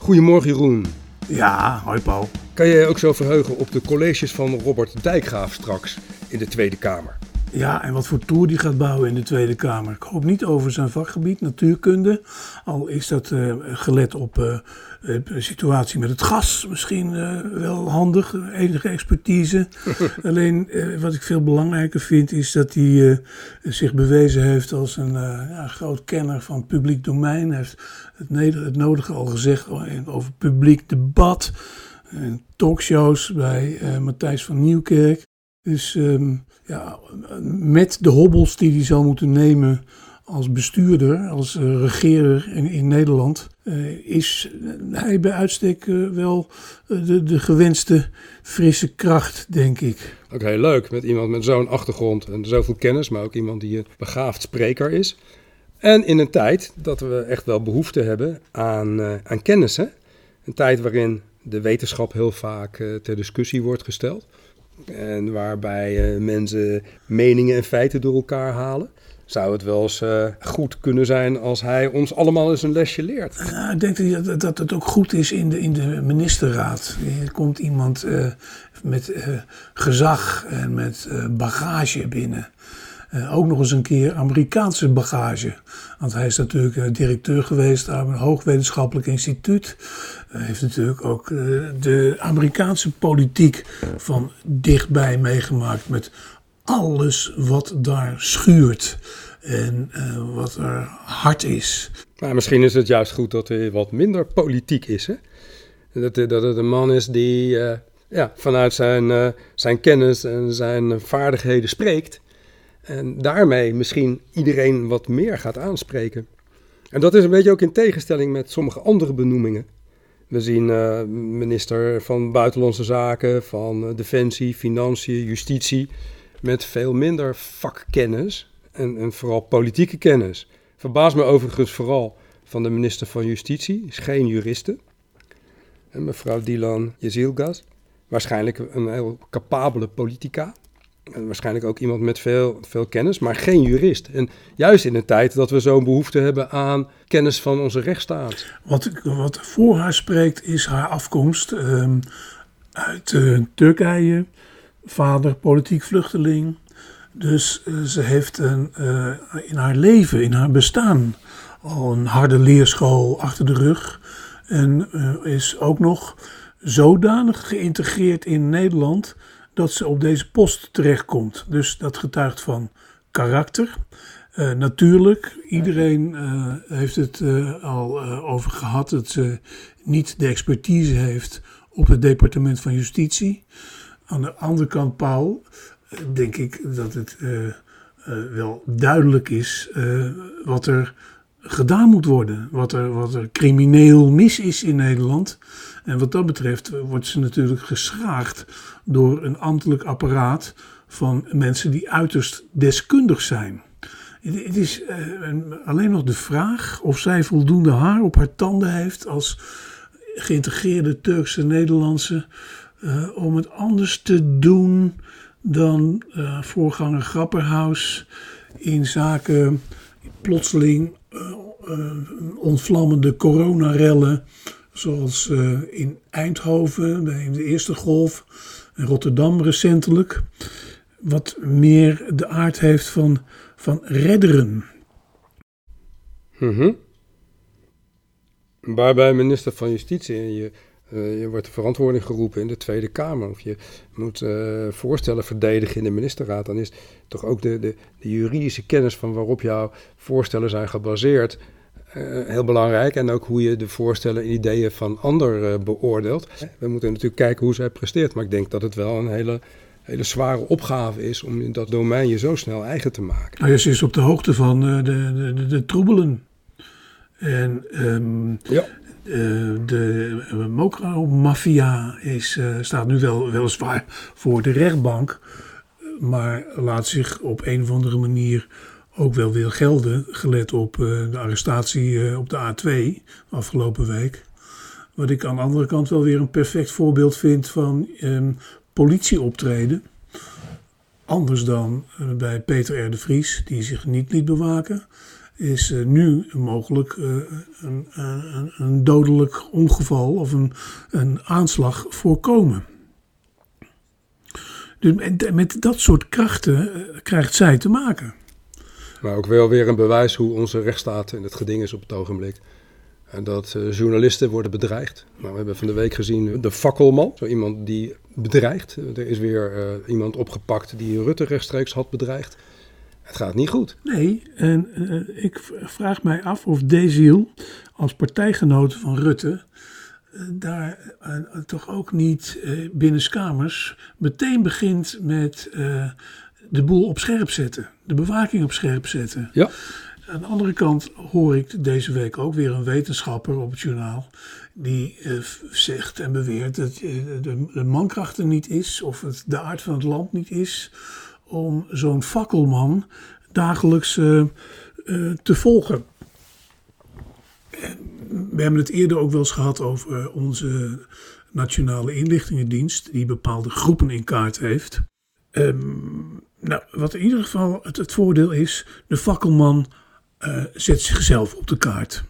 Goedemorgen Jeroen. Ja, hoi Paul. Kan je je ook zo verheugen op de colleges van Robert Dijkgraaf straks in de Tweede Kamer? Ja, en wat voor tour die gaat bouwen in de Tweede Kamer. Ik hoop niet over zijn vakgebied, natuurkunde. Al is dat uh, gelet op uh, de situatie met het gas misschien uh, wel handig, enige expertise. Alleen wat ik veel belangrijker vind is dat hij zich bewezen heeft als een ja, groot kenner van publiek domein. Hij heeft het, het nodige al gezegd over publiek debat. En talkshows bij Matthijs van Nieuwkerk. Dus ja, met de hobbels die hij zou moeten nemen als bestuurder, als uh, regerer in, Nederland, uh, is hij bij uitstek wel de, de gewenste frisse kracht, denk ik. Ook heel leuk, met iemand met zo'n achtergrond en zoveel kennis, maar ook iemand die een begaafd spreker is. En in een tijd dat we echt wel behoefte hebben aan, aan? Een tijd waarin de wetenschap heel vaak ter discussie wordt gesteld. En waarbij uh, mensen meningen en feiten door elkaar halen. Zou het wel eens uh, goed kunnen zijn als hij ons allemaal eens een lesje leert? Ja, ik denk dat, het ook goed is in de, in de ministerraad. Er komt iemand uh, met gezag en met bagage binnen. Uh, ook nog eens een keer Amerikaanse bagage. Want hij is natuurlijk uh, directeur geweest aan een hoogwetenschappelijk instituut. Hij heeft natuurlijk ook uh, de Amerikaanse politiek van dichtbij meegemaakt. Met alles wat daar schuurt en wat er hard is. Maar misschien is het juist goed dat hij wat minder politiek is. Hè? Dat, dat het een man is die ja, vanuit zijn, zijn kennis en zijn vaardigheden spreekt. En daarmee misschien iedereen wat meer gaat aanspreken. En dat is een beetje ook in tegenstelling met sommige andere benoemingen. We zien uh, minister van Buitenlandse Zaken, van uh, Defensie, Financiën, Justitie. Met veel minder vakkennis en, vooral politieke kennis. Verbaast me overigens vooral van de minister van Justitie, is geen juriste. En mevrouw Dilan Jezilgas, waarschijnlijk een heel capabele politica. Waarschijnlijk ook iemand met veel, veel kennis, maar geen jurist. En juist in een tijd dat we zo'n behoefte hebben aan kennis van onze rechtsstaat. Wat, wat voor haar spreekt is haar afkomst uh, uit uh, Turkije. Vader politiek vluchteling. Dus uh, ze heeft een, uh, in haar leven, in haar bestaan, al een harde leerschool achter de rug. En is ook nog zodanig geïntegreerd in Nederland dat ze op deze post terechtkomt. Dus dat getuigt van karakter. Uh, natuurlijk, iedereen uh, heeft het uh, al over gehad dat ze niet de expertise heeft op het departement van justitie. Aan de andere kant, Paul, denk ik dat het wel duidelijk is wat er gedaan moet worden. Wat er, wat er crimineel mis is in Nederland. En wat dat betreft wordt ze natuurlijk geschraagd door een ambtelijk apparaat van mensen die uiterst deskundig zijn. Het is uh, alleen nog de vraag of zij voldoende haar op haar tanden heeft als geïntegreerde Turkse Nederlandse uh, om het anders te doen dan voorganger Grapperhaus in zaken plotseling ontvlammende coronarellen zoals in Eindhoven bij de eerste golf Rotterdam recentelijk, wat meer de aard heeft van, van redderen. Mm Waarbij minister van Justitie, je, uh, je wordt de verantwoording geroepen in de Tweede Kamer, of je moet uh, voorstellen verdedigen in de ministerraad, dan is toch ook de, de, de juridische kennis van waarop jouw voorstellen zijn gebaseerd uh, heel belangrijk. En ook hoe je de voorstellen en ideeën van anderen beoordeelt. We moeten natuurlijk kijken hoe zij presteert. Maar ik denk dat het wel een hele, hele zware opgave is om in dat domein je zo snel eigen te maken. Nou, ze is op de hoogte van de, de, de, de, troebelen. En um, ja. De mokro-maffia staat nu wel weliswaar voor de rechtbank. Maar laat zich op een of andere manier ook wel wil gelden, gelet op de arrestatie op de A2 afgelopen week. Wat ik aan de andere kant wel weer een perfect voorbeeld vind van um, politieoptreden. Anders dan bij Peter R. de Vries, die zich niet liet bewaken. Is uh, nu mogelijk uh, een, een, een, dodelijk ongeval of een, een aanslag voorkomen. Dus met, met dat soort krachten krijgt zij te maken. Maar ook wel weer een bewijs hoe onze rechtsstaat in het geding is op het ogenblik. En dat journalisten worden bedreigd. Nou, we hebben van de week gezien de fakkelman. Zo iemand die bedreigt. Er is weer iemand opgepakt die Rutte rechtstreeks had bedreigd. Het gaat niet goed. Nee, en uh, ik vraag mij af of Deziel als partijgenoot van Rutte daar toch ook niet binnenskamers meteen begint met de boel op scherp zetten. De bewaking op scherp zetten. Ja. Aan de andere kant hoor ik deze week ook weer een wetenschapper op het journaal. Die uh, zegt en beweert dat uh, de, de, mankracht er niet is. Of het de aard van het land niet is. Om zo'n fakkelman dagelijks uh, te volgen. we hebben het eerder ook wel eens gehad over onze Nationale Inlichtingendienst. Die bepaalde groepen in kaart heeft. Um, nou, wat in ieder geval het, voordeel is, de fakkelman zet zichzelf op de kaart.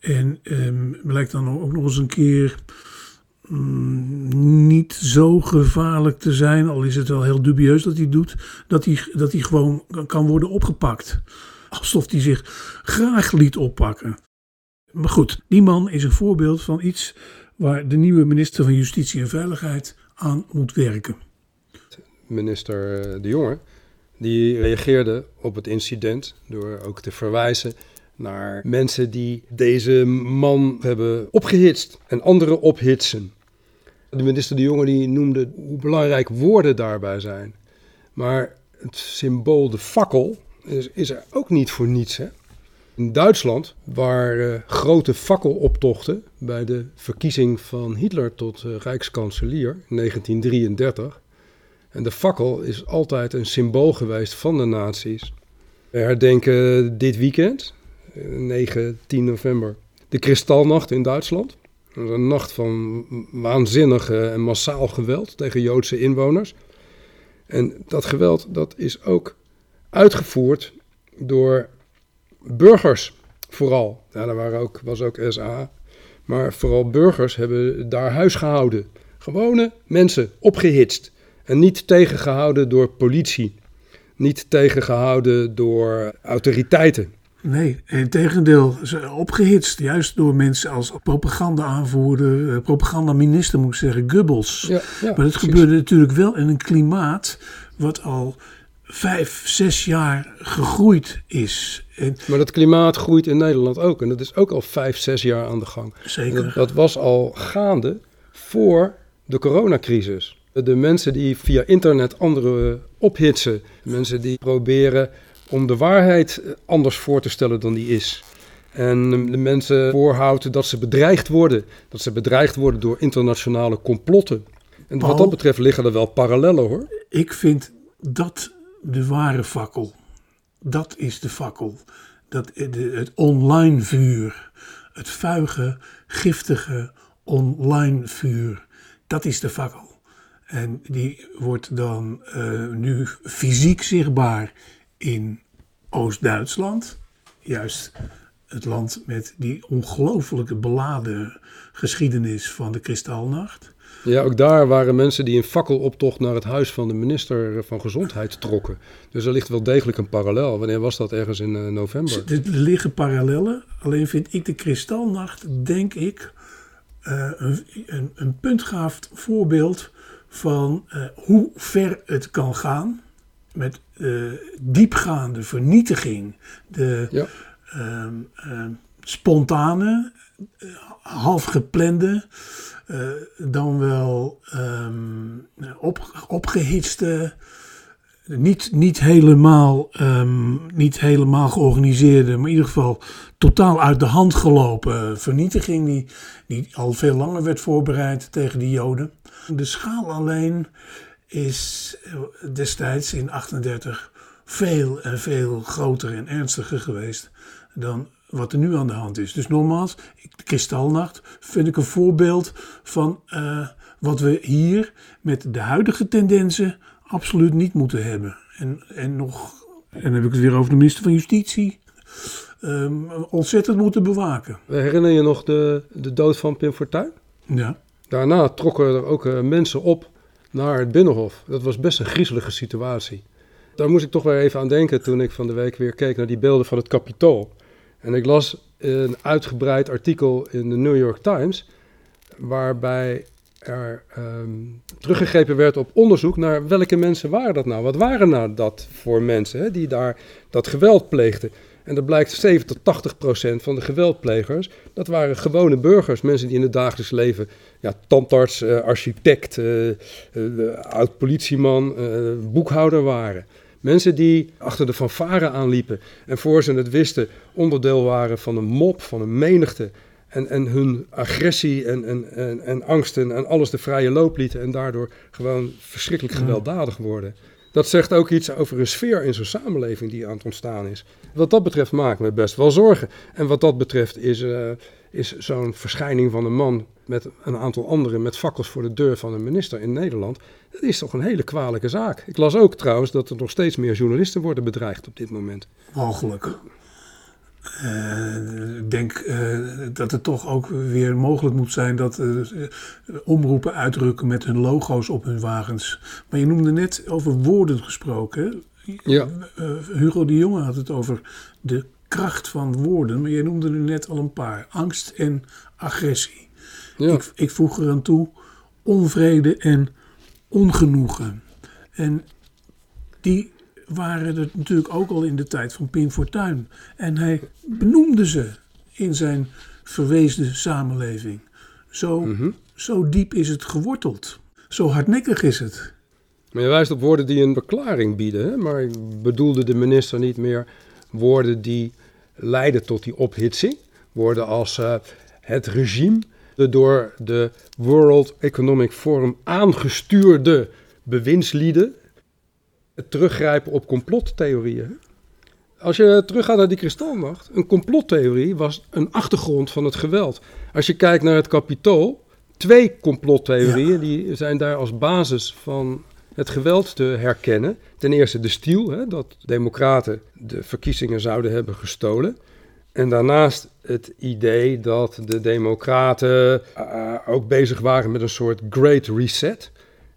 En um, blijkt dan ook nog eens een keer um, niet zo gevaarlijk te zijn, al is het wel heel dubieus dat hij doet, dat hij, dat hij gewoon kan worden opgepakt. Alsof hij zich graag liet oppakken. Maar goed, die man is een voorbeeld van iets waar de nieuwe minister van Justitie en Veiligheid aan moet werken minister eh, De Jonge, die reageerde op het incident door ook te verwijzen naar mensen die deze man hebben opgehitst en anderen ophitsen. De minister De Jonge die noemde hoe belangrijk woorden daarbij zijn. Maar het symbool de fakkel is, is er ook niet voor niets. Hè? In Duitsland, waar uh, grote fakkeloptochten bij de verkiezing van Hitler tot uh, rijkskanselier in 1933, en de fakkel is altijd een symbool geweest van de nazi's. We herdenken dit weekend, 9, eh, 10 november, de Kristalnacht in Duitsland. Een nacht van waanzinnig en massaal geweld tegen Joodse inwoners. En dat geweld dat is ook uitgevoerd door burgers vooral. Ja, daar waren ook, was ook SA. Maar vooral burgers hebben daar huis gehouden. Gewone mensen opgehitst. En niet tegengehouden door politie. Niet tegengehouden door autoriteiten. Nee, in tegendeel, opgehitst. Juist door mensen als propaganda-aanvoerder, eh, propaganda-minister moet ik zeggen. Ja, ja, maar het gebeurde natuurlijk wel in een klimaat wat al vijf, zes jaar gegroeid is. En maar dat klimaat groeit in Nederland ook. En dat is ook al vijf, zes jaar aan de gang. Zeker. Dat, dat was al gaande voor de coronacrisis. De mensen die via internet anderen ophitsen. Mensen die proberen om de waarheid anders voor te stellen dan die is. En de mensen voorhouden dat ze bedreigd worden. Dat ze bedreigd worden door internationale complotten. En wat dat betreft liggen er wel parallellen hoor. Ik vind dat de ware fakkel. Dat is de fakkel. Dat, het online vuur. Het vuige, giftige online vuur. Dat is de fakkel. En die wordt dan uh, nu fysiek zichtbaar in Oost-Duitsland. Juist het land met die ongelooflijke beladen geschiedenis van de Kristalnacht. Ja, ook daar waren mensen die in fakkeloptocht naar het huis van de minister van Gezondheid trokken. Dus er ligt wel degelijk een parallel. Wanneer was dat ergens in uh, november? Er liggen parallellen. Alleen vind ik de Kristalnacht, denk ik, uh, een, een, een puntgaaf voorbeeld van uh, hoe ver het kan gaan met uh, diepgaande vernietiging, de ja. uh, spontane, eh, half geplande, dan wel um, op, opgehitste, niet, niet, helemaal, um, niet helemaal georganiseerde, maar in ieder geval totaal uit de hand gelopen vernietiging die, die al veel langer werd voorbereid tegen de Joden. De schaal alleen is destijds in 38 veel en veel groter en ernstiger geweest dan wat er nu aan de hand is. Dus nogmaals, de Kristalnacht vind ik een voorbeeld van uh, wat we hier met de huidige tendensen absoluut niet moeten hebben. En, en nog, en dan heb ik het weer over de minister van Justitie. ehm, ontzettend moeten bewaken. Herinner je nog de, de dood van Pim Fortuyn? Ja. Daarna trokken er ook eh, mensen op naar het Binnenhof. Dat was best een griezelige situatie. Daar moest ik toch weer even aan denken toen ik van de week weer keek naar die beelden van het Capitool. En ik las een uitgebreid artikel in de New York Times, waarbij er ehm, teruggegrepen werd op onderzoek naar welke mensen waren dat nou? Wat waren nou dat voor mensen hè, die daar dat geweld pleegden? En dat blijkt 7 tot 80 procent van de geweldplegers, dat waren gewone burgers. Mensen die in het dagelijks leven, ja, tandarts, eh, architect, eh, eh, oud-politieman, boekhouder waren. Mensen die achter de fanfare aanliepen en voor ze het wisten onderdeel waren van een mop, van een menigte. En, en hun agressie en, en, en, en angsten en alles de vrije loop lieten en daardoor gewoon verschrikkelijk gewelddadig worden. Dat zegt ook iets over een sfeer in zo'n samenleving die aan het ontstaan is. Wat dat betreft maak ik me best wel zorgen. En wat dat betreft is, uh, is zo'n verschijning van een man met een aantal anderen met fakkels voor de deur van een minister in Nederland. Dat is toch een hele kwalijke zaak. Ik las ook trouwens dat er nog steeds meer journalisten worden bedreigd op dit moment. Mogelijk. Uh, ik denk uh, dat het toch ook weer mogelijk moet zijn dat uh, omroepen uitrukken met hun logo's op hun wagens. Maar je noemde net over woorden gesproken. Ja. Hugo de Jonge had het over de kracht van woorden, maar je noemde er net al een paar: angst en agressie. Ja. Ik, ik voeg eraan toe onvrede en ongenoegen. En die waren er natuurlijk ook al in de tijd van Pim Fortuyn. En hij benoemde ze in zijn verweesde samenleving. Zo, Mhm. zo diep is het geworteld. Zo hardnekkig is het. Maar je wijst op woorden die een verklaring bieden. Hè? Maar bedoelde de minister niet meer woorden die leiden tot die ophitsing? Woorden als uh, het regime, de door de World Economic Forum aangestuurde bewindslieden, het teruggrijpen op complottheorieën. Als je teruggaat naar die kristalnacht, een complottheorie was een achtergrond van het geweld. Als je kijkt naar het kapitool, twee complottheorieën ja. die zijn daar als basis van het geweld te herkennen. Ten eerste de stiel, hè, dat democraten de verkiezingen zouden hebben gestolen. En daarnaast het idee dat de democraten uh, ook bezig waren met een soort great reset.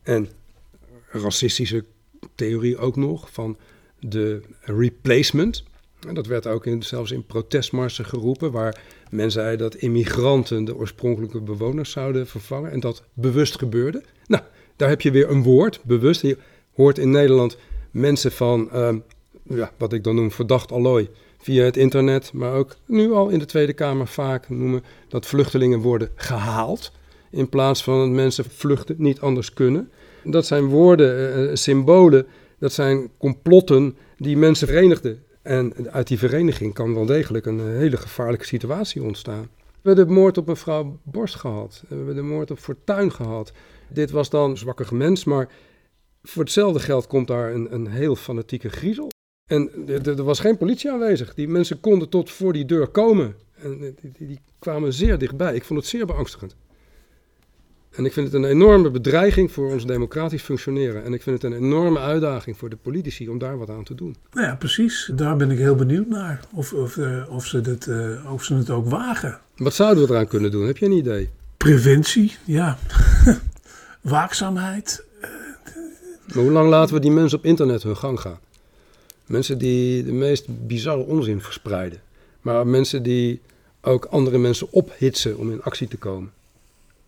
En racistische theorie ook nog van de replacement. En dat werd ook in, zelfs in protestmarsen geroepen, waar men zei dat immigranten de oorspronkelijke bewoners zouden vervangen. En dat bewust gebeurde. Nou, daar heb je weer een woord, bewust. Je hoort in Nederland mensen van, uh, ja, wat ik dan noem verdacht allooi, via het internet, maar ook nu al in de Tweede Kamer vaak noemen dat vluchtelingen worden gehaald. In plaats van dat mensen vluchten niet anders kunnen. Dat zijn woorden, uh, symbolen, dat zijn complotten die mensen verenigden. En uit die vereniging kan wel degelijk een hele gevaarlijke situatie ontstaan. We hebben de moord op mevrouw Borst gehad. We hebben de moord op Fortuin gehad. Dit was dan een zwakkig mens, maar voor hetzelfde geld komt daar een, een heel fanatieke griezel. En er was geen politie aanwezig. Die mensen konden tot voor die deur komen. En die, die kwamen zeer dichtbij. Ik vond het zeer beangstigend. En ik vind het een enorme bedreiging voor ons democratisch functioneren. En ik vind het een enorme uitdaging voor de politici om daar wat aan te doen. Nou ja, precies. Daar ben ik heel benieuwd naar. Of, of, uh, of, ze, dit, uh, of ze het ook wagen. Wat zouden we eraan kunnen doen? Heb je een idee? Preventie, ja. Waakzaamheid. Maar hoe lang laten we die mensen op internet hun gang gaan? Mensen die de meest bizarre onzin verspreiden. Maar mensen die ook andere mensen ophitsen om in actie te komen.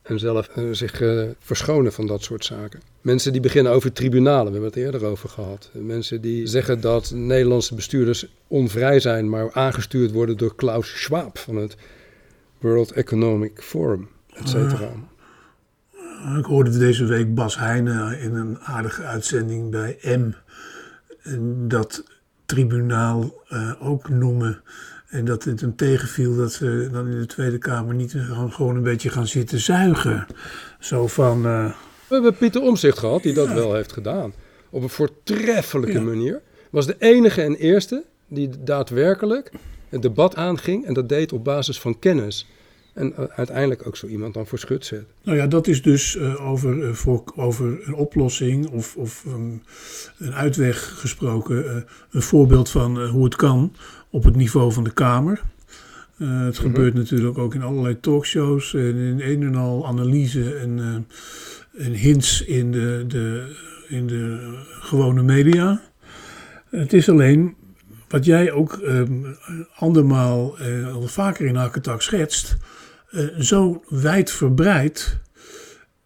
En zelf uh, zich uh, verschonen van dat soort zaken. Mensen die beginnen over tribunalen, we hebben het eerder over gehad. Mensen die zeggen dat Nederlandse bestuurders onvrij zijn, maar aangestuurd worden door Klaus Schwab van het World Economic Forum, et cetera. Ik hoorde deze week Bas Heijnen in een aardige uitzending bij M. dat tribunaal ook noemen. En dat het hem tegenviel dat ze dan in de Tweede Kamer niet gewoon een beetje gaan zitten zuigen. Zo van. Uh... We hebben Pieter Omzicht gehad, die dat ja. wel heeft gedaan. Op een voortreffelijke ja. manier. Was de enige en eerste die daadwerkelijk het debat aanging. En dat deed op basis van kennis. En uh, uiteindelijk ook zo iemand dan voor schut zet. Nou ja, dat is dus uh, over, uh, voor, over een oplossing of, of um, een uitweg gesproken. een voorbeeld van hoe het kan op het niveau van de Kamer. het -hmm. gebeurt natuurlijk ook in allerlei talkshows en in een en al analyse en, en hints in de, de, in de gewone media. Het is alleen wat jij ook um, andermaal uh, al vaker in Hakketak schetst, zo wijd verbreid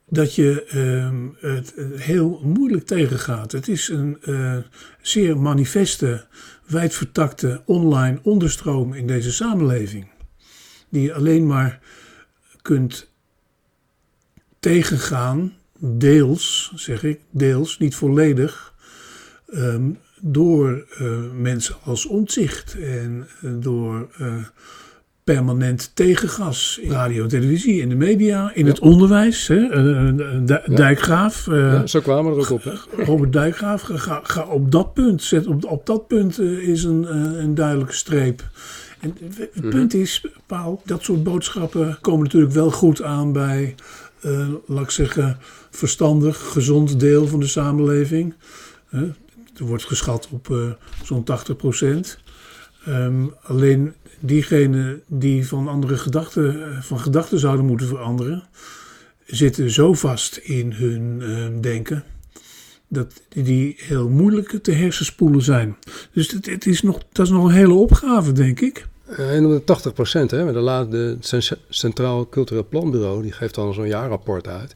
dat je um, het heel moeilijk tegengaat. Het is een uh, zeer manifeste, wijdvertakte online onderstroom in deze samenleving, die je alleen maar kunt tegengaan, deels, zeg ik, deels, niet volledig. Um, door uh, mensen als ontzicht en door permanent tegengas in radio en televisie, in de media, in ja. het onderwijs. Hè? Uh, Dijkgraaf. Ja, zo kwamen we er ook op. Hè? Robert Dijkgraaf, ga, ga op dat punt, zet op, op dat punt is een, een duidelijke streep. En het -hmm. punt is, Paul, dat soort boodschappen komen natuurlijk wel goed aan bij, laat ik zeggen, verstandig, gezond deel van de samenleving. Er wordt geschat op zo'n 80 procent. Um, alleen diegenen die van andere gedachten, van gedachten zouden moeten veranderen, zitten zo vast in hun uh, denken dat die heel moeilijk te hersenspoelen zijn. Dus het, het is nog, dat is nog een hele opgave, denk ik. En om de 80 procent, hè, de, de Centraal Cultureel Planbureau, die geeft dan zo'n jaarrapport uit.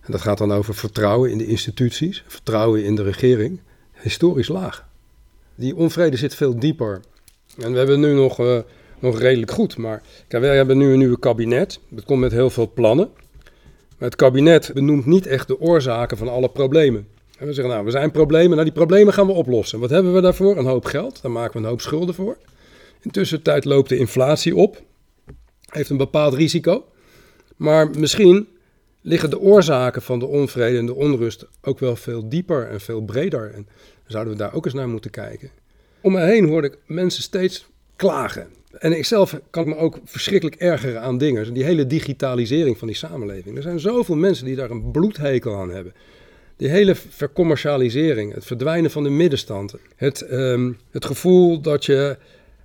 En dat gaat dan over vertrouwen in de instituties, vertrouwen in de regering historisch laag. Die onvrede zit veel dieper. En we hebben nu nog, uh, nog redelijk goed. Maar kijk, we hebben nu een nieuwe kabinet. Dat komt met heel veel plannen. Maar het kabinet benoemt niet echt de oorzaken van alle problemen. En we zeggen, nou, we zijn problemen. Nou, die problemen gaan we oplossen. Wat hebben we daarvoor? Een hoop geld. Daar maken we een hoop schulden voor. Intussen tijd loopt de inflatie op. Heeft een bepaald risico. Maar misschien liggen de oorzaken van de onvrede en de onrust ook wel veel dieper en veel breder. En zouden we daar ook eens naar moeten kijken. Om me heen hoorde ik mensen steeds klagen. En ik zelf kan me ook verschrikkelijk ergeren aan dingen. Die hele digitalisering van die samenleving. Er zijn zoveel mensen die daar een bloedhekel aan hebben. Die hele vercommercialisering, het verdwijnen van de middenstand. Het, um, het gevoel dat je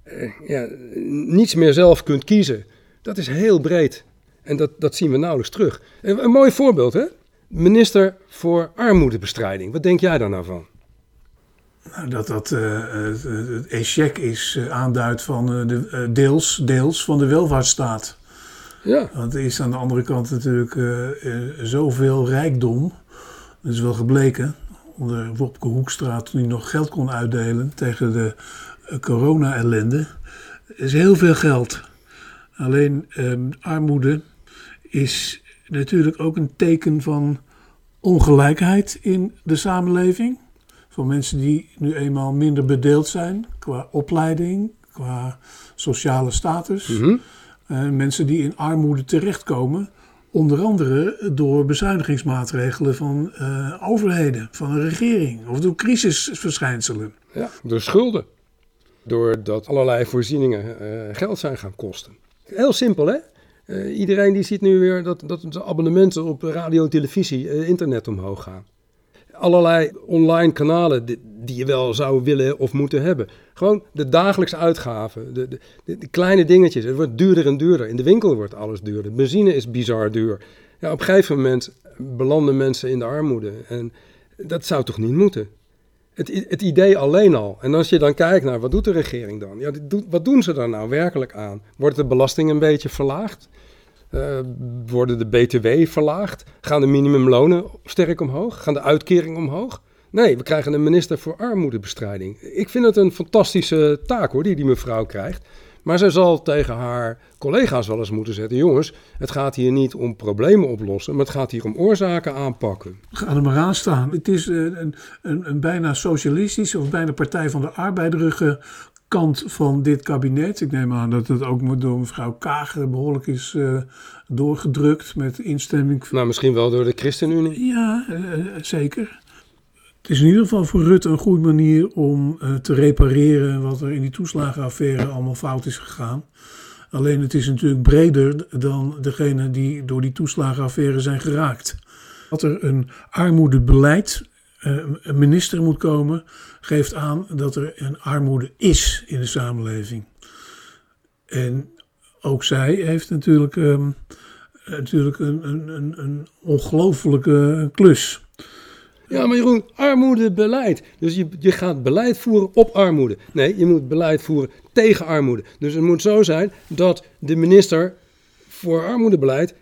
uh, ja, niets meer zelf kunt kiezen. Dat is heel breed. En dat, dat zien we nauwelijks terug. Een, een mooi voorbeeld, hè? Minister voor armoedebestrijding. Wat denk jij daar nou van? Dat dat uh, het echec is uh, aanduidt van de, deels, deels van de welvaartsstaat. Ja. Want er is aan de andere kant natuurlijk zoveel rijkdom. Dat is wel gebleken. Onder Wopke Hoekstra, toen hij nog geld kon uitdelen tegen de corona-ellende. Is heel veel geld. Alleen ehm, armoede is natuurlijk ook een teken van ongelijkheid in de samenleving. Voor mensen die nu eenmaal minder bedeeld zijn qua opleiding, qua sociale status. Mm -hmm. uh, mensen die in armoede terechtkomen, onder andere door bezuinigingsmaatregelen van uh, overheden, van een regering of door crisisverschijnselen. Ja, door schulden. Doordat allerlei voorzieningen uh, geld zijn gaan kosten. Heel simpel, hè? Iedereen die ziet nu weer dat, dat de abonnementen op radio en televisie, internet omhoog gaan. Allerlei online kanalen die, je wel zou willen of moeten hebben. Gewoon de dagelijkse uitgaven, de, de, de, kleine dingetjes. Het wordt duurder en duurder. In de winkel wordt alles duurder. Benzine is bizar duur. Ja, op een gegeven moment belanden mensen in de armoede. En dat zou toch niet moeten? Het, het, idee alleen al. En als je dan kijkt naar wat doet de regering dan? Ja, wat doen ze daar nou werkelijk aan? Wordt de belasting een beetje verlaagd? Uh, worden de BTW verlaagd? Gaan de minimumlonen sterk omhoog? Gaan de uitkeringen omhoog? Nee, we krijgen een minister voor armoedebestrijding. Ik vind het een fantastische taak hoor, die die mevrouw krijgt. Maar zij zal tegen haar collega's wel eens moeten zeggen: jongens, het gaat hier niet om problemen oplossen, maar het gaat hier om oorzaken aanpakken. Ga er maar aan staan. Het is een, een, een bijna socialistische of bijna Partij van de Arbeiderige kant van dit kabinet. Ik neem aan dat het ook door mevrouw Kager behoorlijk is uh, doorgedrukt met instemming. Nou, misschien wel door de ChristenUnie. Ja, uh, zeker. Het is in ieder geval voor Rutte een goede manier om uh, te repareren wat er in die toeslagenaffaire allemaal fout is gegaan. Alleen het is natuurlijk breder dan degene die door die toeslagenaffaire zijn geraakt. Dat er een armoedebeleid, eh, een minister moet komen, geeft aan dat er een armoede is in de samenleving. En ook zij heeft natuurlijk, um, natuurlijk een, een, een ongelofelijke klus. Ja, maar Jeroen, armoedebeleid. Dus je, je gaat beleid voeren op armoede. Nee, je moet beleid voeren tegen armoede. Dus het moet zo zijn dat de minister voor armoedebeleid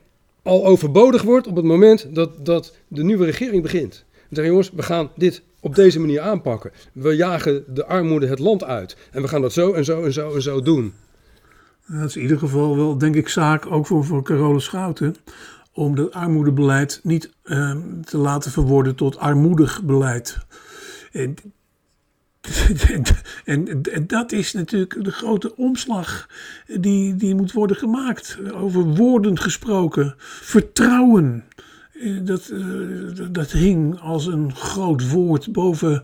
al overbodig wordt op het moment dat, dat de nieuwe regering begint. We gaan dit op deze manier aanpakken. We jagen de armoede het land uit. En we gaan dat zo en zo en zo en zo doen. Dat is in ieder geval wel, denk ik, zaak ook voor, voor Carole Schouten om het armoedebeleid niet uh, te laten verworden tot armoedig beleid. En, en, en, dat is natuurlijk de grote omslag die, die moet worden gemaakt. Over woorden gesproken. Vertrouwen. Eh, dat, uh, dat hing als een groot woord boven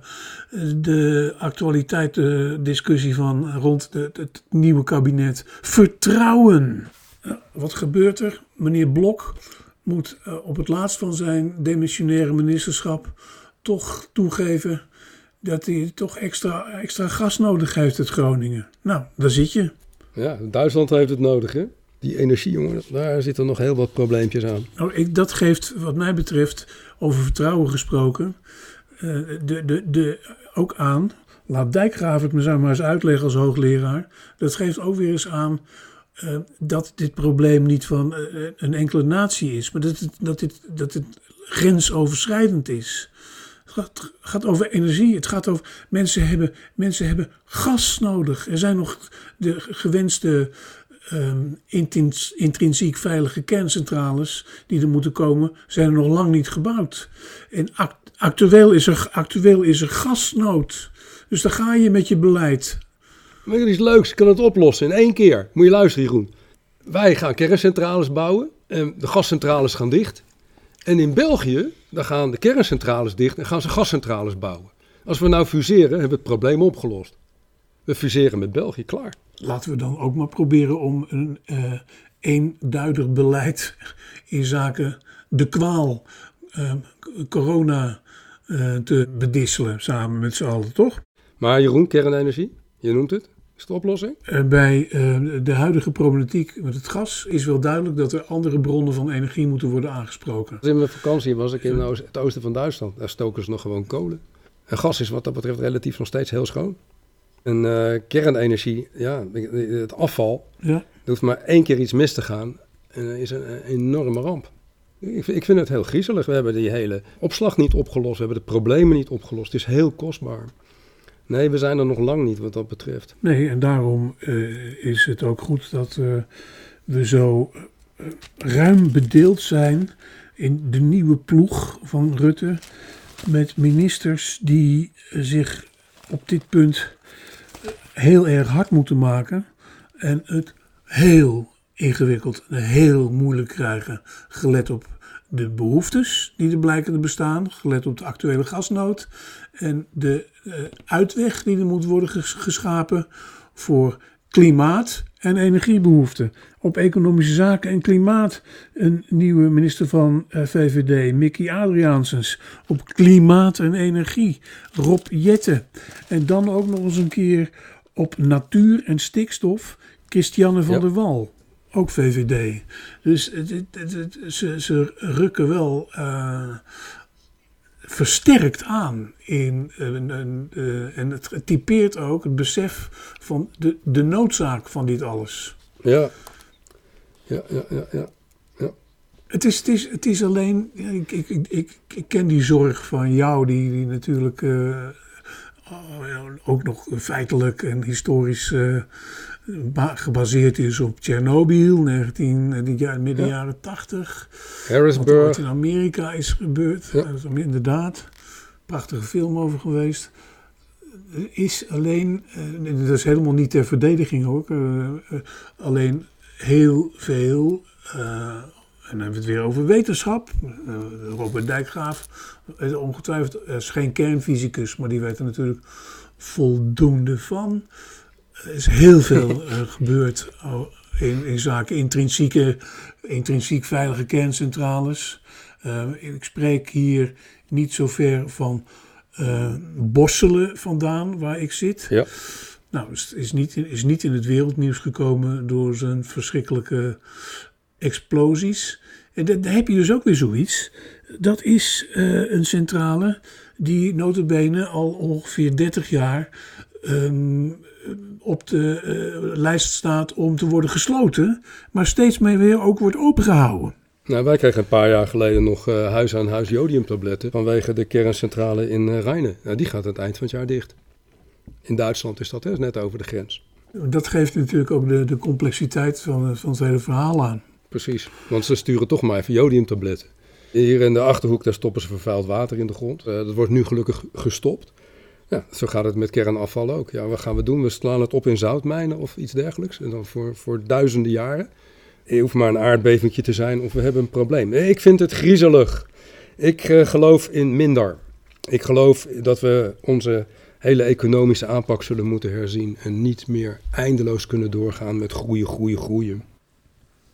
de actualiteitsdiscussie van rond de, het nieuwe kabinet. Vertrouwen. Wat gebeurt er? Meneer Blok moet op het laatst van zijn demissionaire ministerschap toch toegeven dat hij toch extra, extra gas nodig heeft uit Groningen. Nou, daar zit je. Ja, Duitsland heeft het nodig, hè? Die energie, jongen, daar zitten nog heel wat probleempjes aan. Nou, ik, dat geeft, wat mij betreft, over vertrouwen gesproken, uh, de, de, de, ook aan. Laat Dijkgraaf het me zo maar eens uitleggen als hoogleraar. Dat geeft ook weer eens aan uh, dat dit probleem niet van uh, een enkele natie is, maar dat het, dat dit, dat het grensoverschrijdend is. Het gaat, gaat, over energie, het gaat over mensen hebben, mensen hebben gas nodig. Er zijn nog de gewenste um, intrinsiek veilige kerncentrales die er moeten komen, zijn er nog lang niet gebouwd. En act, actueel, is er, actueel is er gasnood. Dus daar ga je met je beleid. Maar er is leuks, kan het oplossen in één keer. Moet je luisteren, Jeroen. Wij gaan kerncentrales bouwen en de gascentrales gaan dicht. En in België, dan gaan de kerncentrales dicht en gaan ze gascentrales bouwen. Als we nou fuseren, hebben we het probleem opgelost. We fuseren met België, klaar. Laten we dan ook maar proberen om een uh, eenduidig beleid in zaken de kwaal, uh, corona, uh, te bedisselen samen met z'n allen, toch? Maar Jeroen, kernenergie? Je noemt het. Is de oplossing? Bij de huidige problematiek met het gas is wel duidelijk dat er andere bronnen van energie moeten worden aangesproken. In mijn vakantie was ik in het oosten van Duitsland. Daar stoken ze nog gewoon kolen. En gas is wat dat betreft relatief nog steeds heel schoon. En uh, kernenergie, ja, het afval, ja. er hoeft maar één keer iets mis te gaan en is een, een enorme ramp. Ik, ik vind het heel griezelig. We hebben die hele opslag niet opgelost, we hebben de problemen niet opgelost. Het is heel kostbaar. Nee, we zijn er nog lang niet wat dat betreft. Nee, en daarom uh, is het ook goed dat uh, we zo ruim bedeeld zijn in de nieuwe ploeg van Rutte. Met ministers die zich op dit punt heel erg hard moeten maken. En het heel ingewikkeld heel moeilijk krijgen. Gelet op de behoeftes die er blijken te bestaan, gelet op de actuele gasnood en de uh, uitweg die er moet worden geschapen voor klimaat en energiebehoeften. Op economische zaken en klimaat een nieuwe minister van uh, VVD, Mickey Adriaansens. Op klimaat en energie, Rob Jette. En dan ook nog eens een keer op natuur en stikstof, Christiane van ja. der Wal ook VVD. Dus het, het, het, ze, ze, rukken wel uh, versterkt aan. In, uh, en het typeert ook het besef van de, de noodzaak van dit alles. Ja, ja, ja, ja. ja. ja. Het, is, het, is, het is alleen, ik, ik, ik, ik ken die zorg van jou, die, die natuurlijk uh, ook nog feitelijk en historisch gebaseerd is op Tsjernobyl, 19, ja, midden ja. jaren 80. Harrisburg. Wat in Amerika is gebeurd. Ja. Daar is inderdaad prachtige film over geweest. Is alleen, en dat is helemaal niet ter verdediging ook, uh, alleen heel veel, en dan hebben we het weer over wetenschap. Robert Dijkgraaf, ongetwijfeld, is geen kernfysicus, maar die weet er natuurlijk voldoende van. Er is heel veel uh, gebeurd in, in zaken intrinsieke, intrinsiek veilige kerncentrales. Uh, ik spreek hier niet zo ver van uh, Bosselen vandaan, waar ik zit. Ja. Nou, is, is, niet, is niet in het wereldnieuws gekomen door zijn verschrikkelijke explosies. En dan heb je dus ook weer zoiets. Dat is uh, een centrale die notabene al ongeveer 30 jaar um, op de uh, lijst staat om te worden gesloten, maar steeds meer weer ook wordt opengehouden. Nou, wij kregen een paar jaar geleden nog uh, huis-aan-huis jodiumtabletten vanwege de kerncentrale in Rijnen. Nou, die gaat aan het eind van het jaar dicht. In Duitsland is dat hè, net over de grens. Dat geeft natuurlijk ook de, de complexiteit van, van het hele verhaal aan. Precies, want ze sturen toch maar even jodiumtabletten. Hier in de Achterhoek, daar stoppen ze vervuild water in de grond. Uh, dat wordt nu gelukkig gestopt. Ja, zo gaat het met kernafval ook. Ja, wat gaan we doen? We slaan het op in zoutmijnen of iets dergelijks. En dan voor, voor duizenden jaren. Het hoeft maar een aardbevingje te zijn of we hebben een probleem. Ik vind het griezelig. Ik uh, geloof in minder. Ik geloof dat we onze hele economische aanpak zullen moeten herzien. En niet meer eindeloos kunnen doorgaan met groeien, groeien, groeien.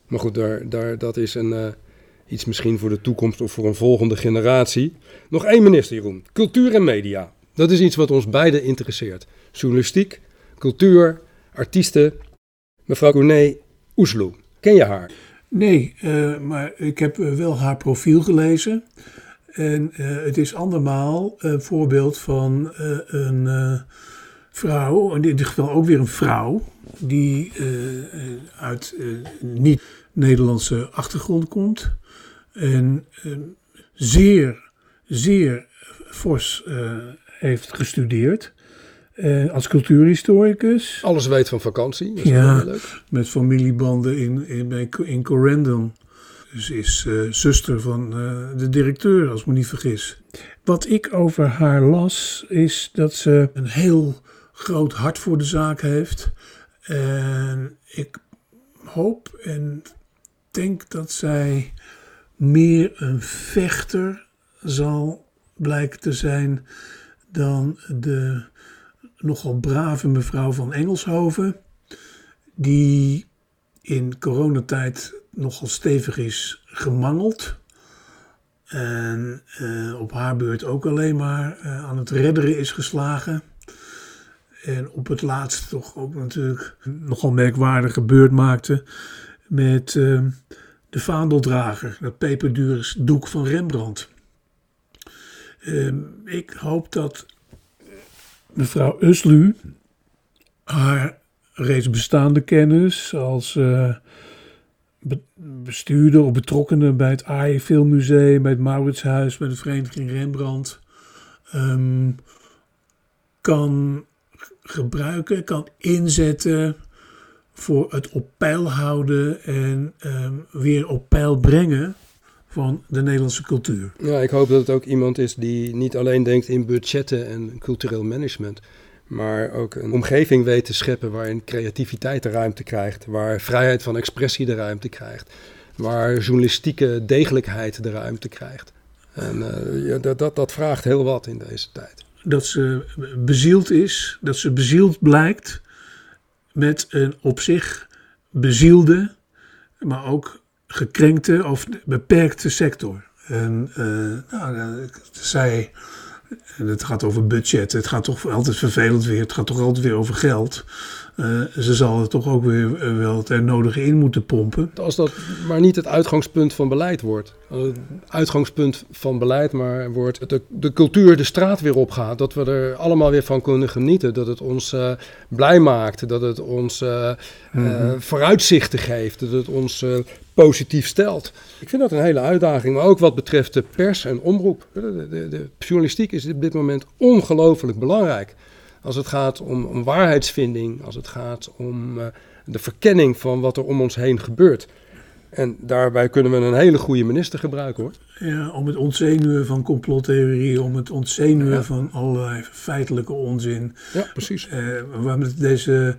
Maar goed, daar, daar, dat is een, uh, iets misschien voor de toekomst of voor een volgende generatie. Nog één minister, Jeroen. Cultuur en media. Dat is iets wat ons beiden interesseert. Journalistiek, cultuur, artiesten. Mevrouw Gournay Oesloe, ken je haar? Nee, uh, maar ik heb wel haar profiel gelezen. En het is andermaal een voorbeeld van een vrouw, in dit geval ook weer een vrouw, die uit niet-Nederlandse achtergrond komt. En zeer, zeer fors heeft gestudeerd. Uh, als cultuurhistoricus. Alles weet van vakantie. Dat is ja, leuk. met familiebanden in, in, in Corendon. Dus is uh, zuster van uh, de directeur, als ik me niet vergis. Wat ik over haar las, is dat ze een heel groot hart voor de zaak heeft. En ik hoop en denk dat zij meer een vechter zal blijken te zijn dan de nogal brave mevrouw van Engelshoven, die in coronatijd nogal stevig is gemangeld. En uh, op haar beurt ook alleen maar uh, aan het redderen is geslagen. En op het laatst toch ook natuurlijk nogal merkwaardige beurt maakte met uh, de vaandeldrager, dat peperdure doek van Rembrandt. Ehm, ik hoop dat mevrouw Uslu haar reeds bestaande kennis als uh, bestuurder of betrokkenen bij het AI Filmmuseum, bij het Mauritshuis, bij de Vereniging Rembrandt, um, kan gebruiken, kan inzetten voor het op peil houden en um, weer op peil brengen van de Nederlandse cultuur. Ja, ik hoop dat het ook iemand is die niet alleen denkt in budgetten en cultureel management, maar ook een omgeving weet te scheppen waarin creativiteit de ruimte krijgt, waar vrijheid van expressie de ruimte krijgt, waar journalistieke degelijkheid de ruimte krijgt. En uh, ja, dat, dat, dat vraagt heel wat in deze tijd. Dat ze bezield is, dat ze bezield blijkt met een op zich bezielde, maar ook gekrenkte of beperkte sector. En uh, nou, zij, het gaat over budget, het gaat toch altijd vervelend weer, het gaat toch altijd weer over geld. Uh, ze zal er toch ook weer uh, wel het nodige in moeten pompen. Als dat maar niet het uitgangspunt van beleid wordt. Als het uitgangspunt van beleid maar wordt dat de, de cultuur de straat weer opgaat. Dat we er allemaal weer van kunnen genieten. Dat het ons uh, blij maakt. Dat het ons -hmm. vooruitzichten geeft. Dat het ons positief stelt. Ik vind dat een hele uitdaging, maar ook wat betreft de pers en omroep. De, de, de journalistiek is op dit moment ongelooflijk belangrijk. Als het gaat om, om waarheidsvinding, als het gaat om uh, de verkenning van wat er om ons heen gebeurt. En daarbij kunnen we een hele goede minister gebruiken hoor. Ja, om het ontzenuwen van complottheorieën, om het ontzenuwen ja. van allerlei feitelijke onzin. Ja, precies. Uh, waar met deze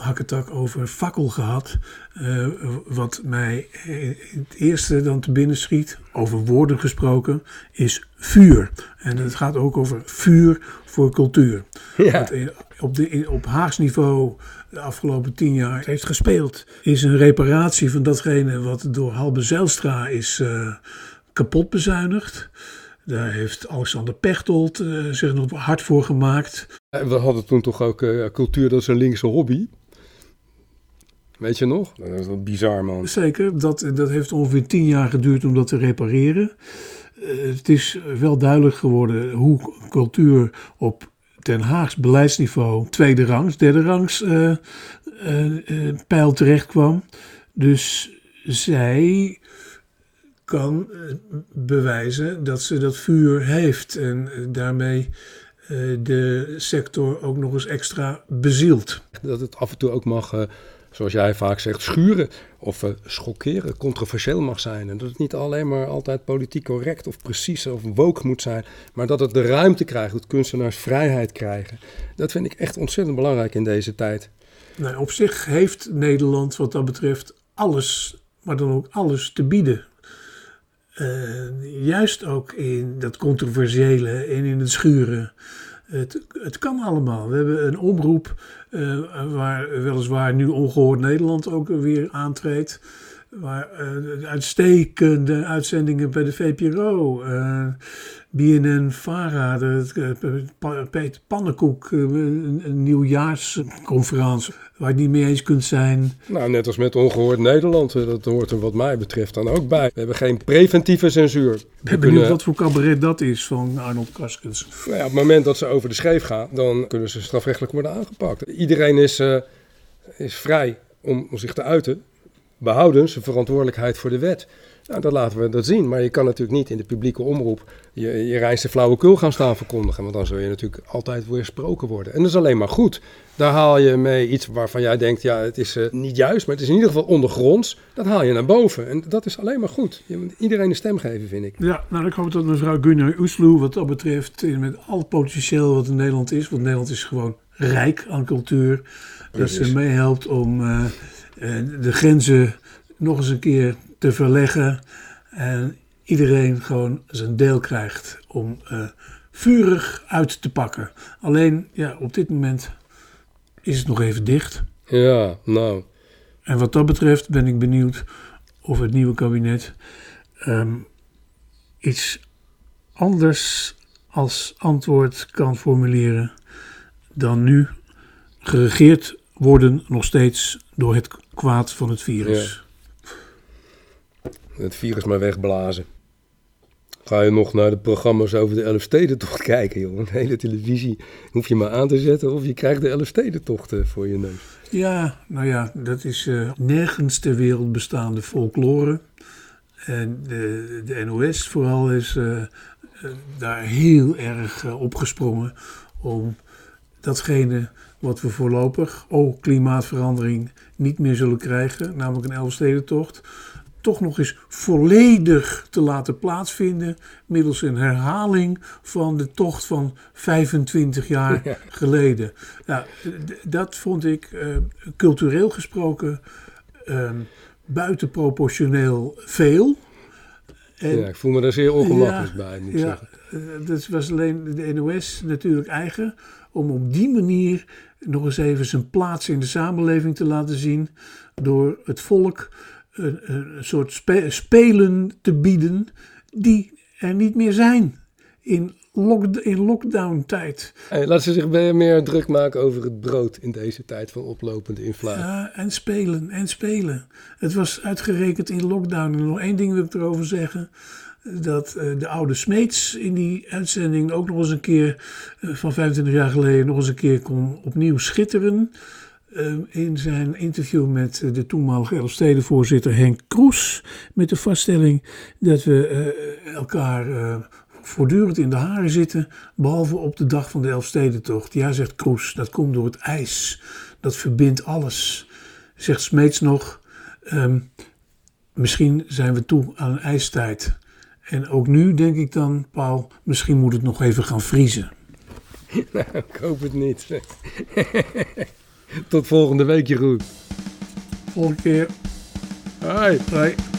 hakketak over fakkel gehad. Uh, wat mij het eerste dan te binnen schiet, over woorden gesproken, is vuur. En het gaat ook over vuur voor cultuur. Ja. op, de, op Haags niveau de afgelopen tien jaar heeft gespeeld, is een reparatie van datgene wat door Halbe Zijlstra is uh, kapot bezuinigd. Daar heeft Alexander Pechtold uh, zich nog hard voor gemaakt. We hadden toen toch ook uh, cultuur, dat is een linkse hobby. Weet je nog? Dat is wel bizar, man. Zeker, dat, dat heeft ongeveer tien jaar geduurd om dat te repareren. Uh, het is wel duidelijk geworden hoe cultuur op Den Haags beleidsniveau tweede rangs, derde rangs uh, uh, pijl terecht kwam. Dus zij kan bewijzen dat ze dat vuur heeft en daarmee de sector ook nog eens extra bezielt. Dat het af en toe ook mag zoals jij vaak zegt, schuren of uh, schokkeren, controversieel mag zijn. En dat het niet alleen maar altijd politiek correct of precies of woke moet zijn, maar dat het de ruimte krijgt, dat kunstenaars vrijheid krijgen. Dat vind ik echt ontzettend belangrijk in deze tijd. Nou, op zich heeft Nederland wat dat betreft alles, maar dan ook alles te bieden. Uh, juist ook in dat controversiële en in het schuren. Het, het kan allemaal. We hebben een omroep waar weliswaar nu ongehoord Nederland ook weer aantreedt. Waar uh, uitstekende uitzendingen bij de VPRO. Uh, BNN Vara, de, Peter Pannenkoek, een, een nieuwjaarsconferentie waar je het niet mee eens kunt zijn. Nou, net als met ongehoord Nederland, dat hoort er wat mij betreft dan ook bij. We hebben geen preventieve censuur. Ik ben benieuwd wat voor cabaret dat is van Arnold Kaskens. Nou ja, op het moment dat ze over de scheef gaan, dan kunnen ze strafrechtelijk worden aangepakt. Iedereen is, uh, is vrij om zich te uiten, behouden zijn verantwoordelijkheid voor de wet. Nou, dan laten we dat zien. Maar je kan natuurlijk niet in de publieke omroep je, je reinste flauwekul gaan staan verkondigen. Want dan zul je natuurlijk altijd weersproken worden. En dat is alleen maar goed. Daar haal je mee iets waarvan jij denkt, ja, het is uh, niet juist, maar het is in ieder geval ondergronds. Dat haal je naar boven. En dat is alleen maar goed. Je moet iedereen een stem geven, vind ik. Ja, nou ik hoop dat mevrouw Gunnar Oesloe wat dat betreft, met al het potentieel wat in Nederland is, want Nederland is gewoon rijk aan cultuur, dat ze meehelpt om uh, de grenzen nog eens een keer te verleggen. En iedereen gewoon zijn deel krijgt om uh, vurig uit te pakken. Alleen, ja, op dit moment is het nog even dicht. Ja, nou. En wat dat betreft ben ik benieuwd of het nieuwe kabinet um, iets anders als antwoord kan formuleren dan nu geregeerd worden nog steeds door het kwaad van het virus. Het virus maar wegblazen. Ga je nog naar de programma's over de Elfstedentocht kijken, joh. Een hele televisie hoef je maar aan te zetten of je krijgt de Elfstedentocht uh, voor je neus. Ja, nou ja, dat is uh, nergens ter wereld bestaande folklore. En de, de NOS vooral is uh, daar heel erg opgesprongen om datgene wat we voorlopig, oh klimaatverandering, niet meer zullen krijgen, namelijk een Elfstedentocht, toch nog eens volledig te laten plaatsvinden middels een herhaling van de tocht van 25 jaar geleden. Nou, dat vond ik uh, cultureel gesproken uh, buitenproportioneel veel. En, ja, ik voel me daar zeer ongemakkelijk bij, moet ik ja, zeggen. Eh, dat was alleen de NOS natuurlijk eigen om op die manier nog eens even zijn plaats in de samenleving te laten zien door het volk een, een soort spelen te bieden die er niet meer zijn in, lock, in lockdown-tijd. Hey, laten ze zich meer druk maken over het brood in deze tijd van oplopende inflatie. Ja, en spelen, en spelen. Het was uitgerekend in lockdown. En nog één ding wil ik erover zeggen dat uh, de oude Smeets in die uitzending ook nog eens een keer uh, van 25 jaar geleden nog eens een keer kon opnieuw schitteren. Uh, in zijn interview met de toenmalige Elfstedenvoorzitter Henk Kroes. Met de vaststelling dat we elkaar voortdurend in de haren zitten. Behalve op de dag van de Elfstedentocht. Ja, zegt Kroes, dat komt door het ijs. Dat verbindt alles. Zegt Smeets nog. Um, misschien zijn we toe aan een ijstijd. En ook nu denk ik dan, Paul, misschien moet het nog even gaan vriezen. Nou, ik hoop het niet. Tot volgende week, Jeroen. Volgende keer. Hoi. Bye.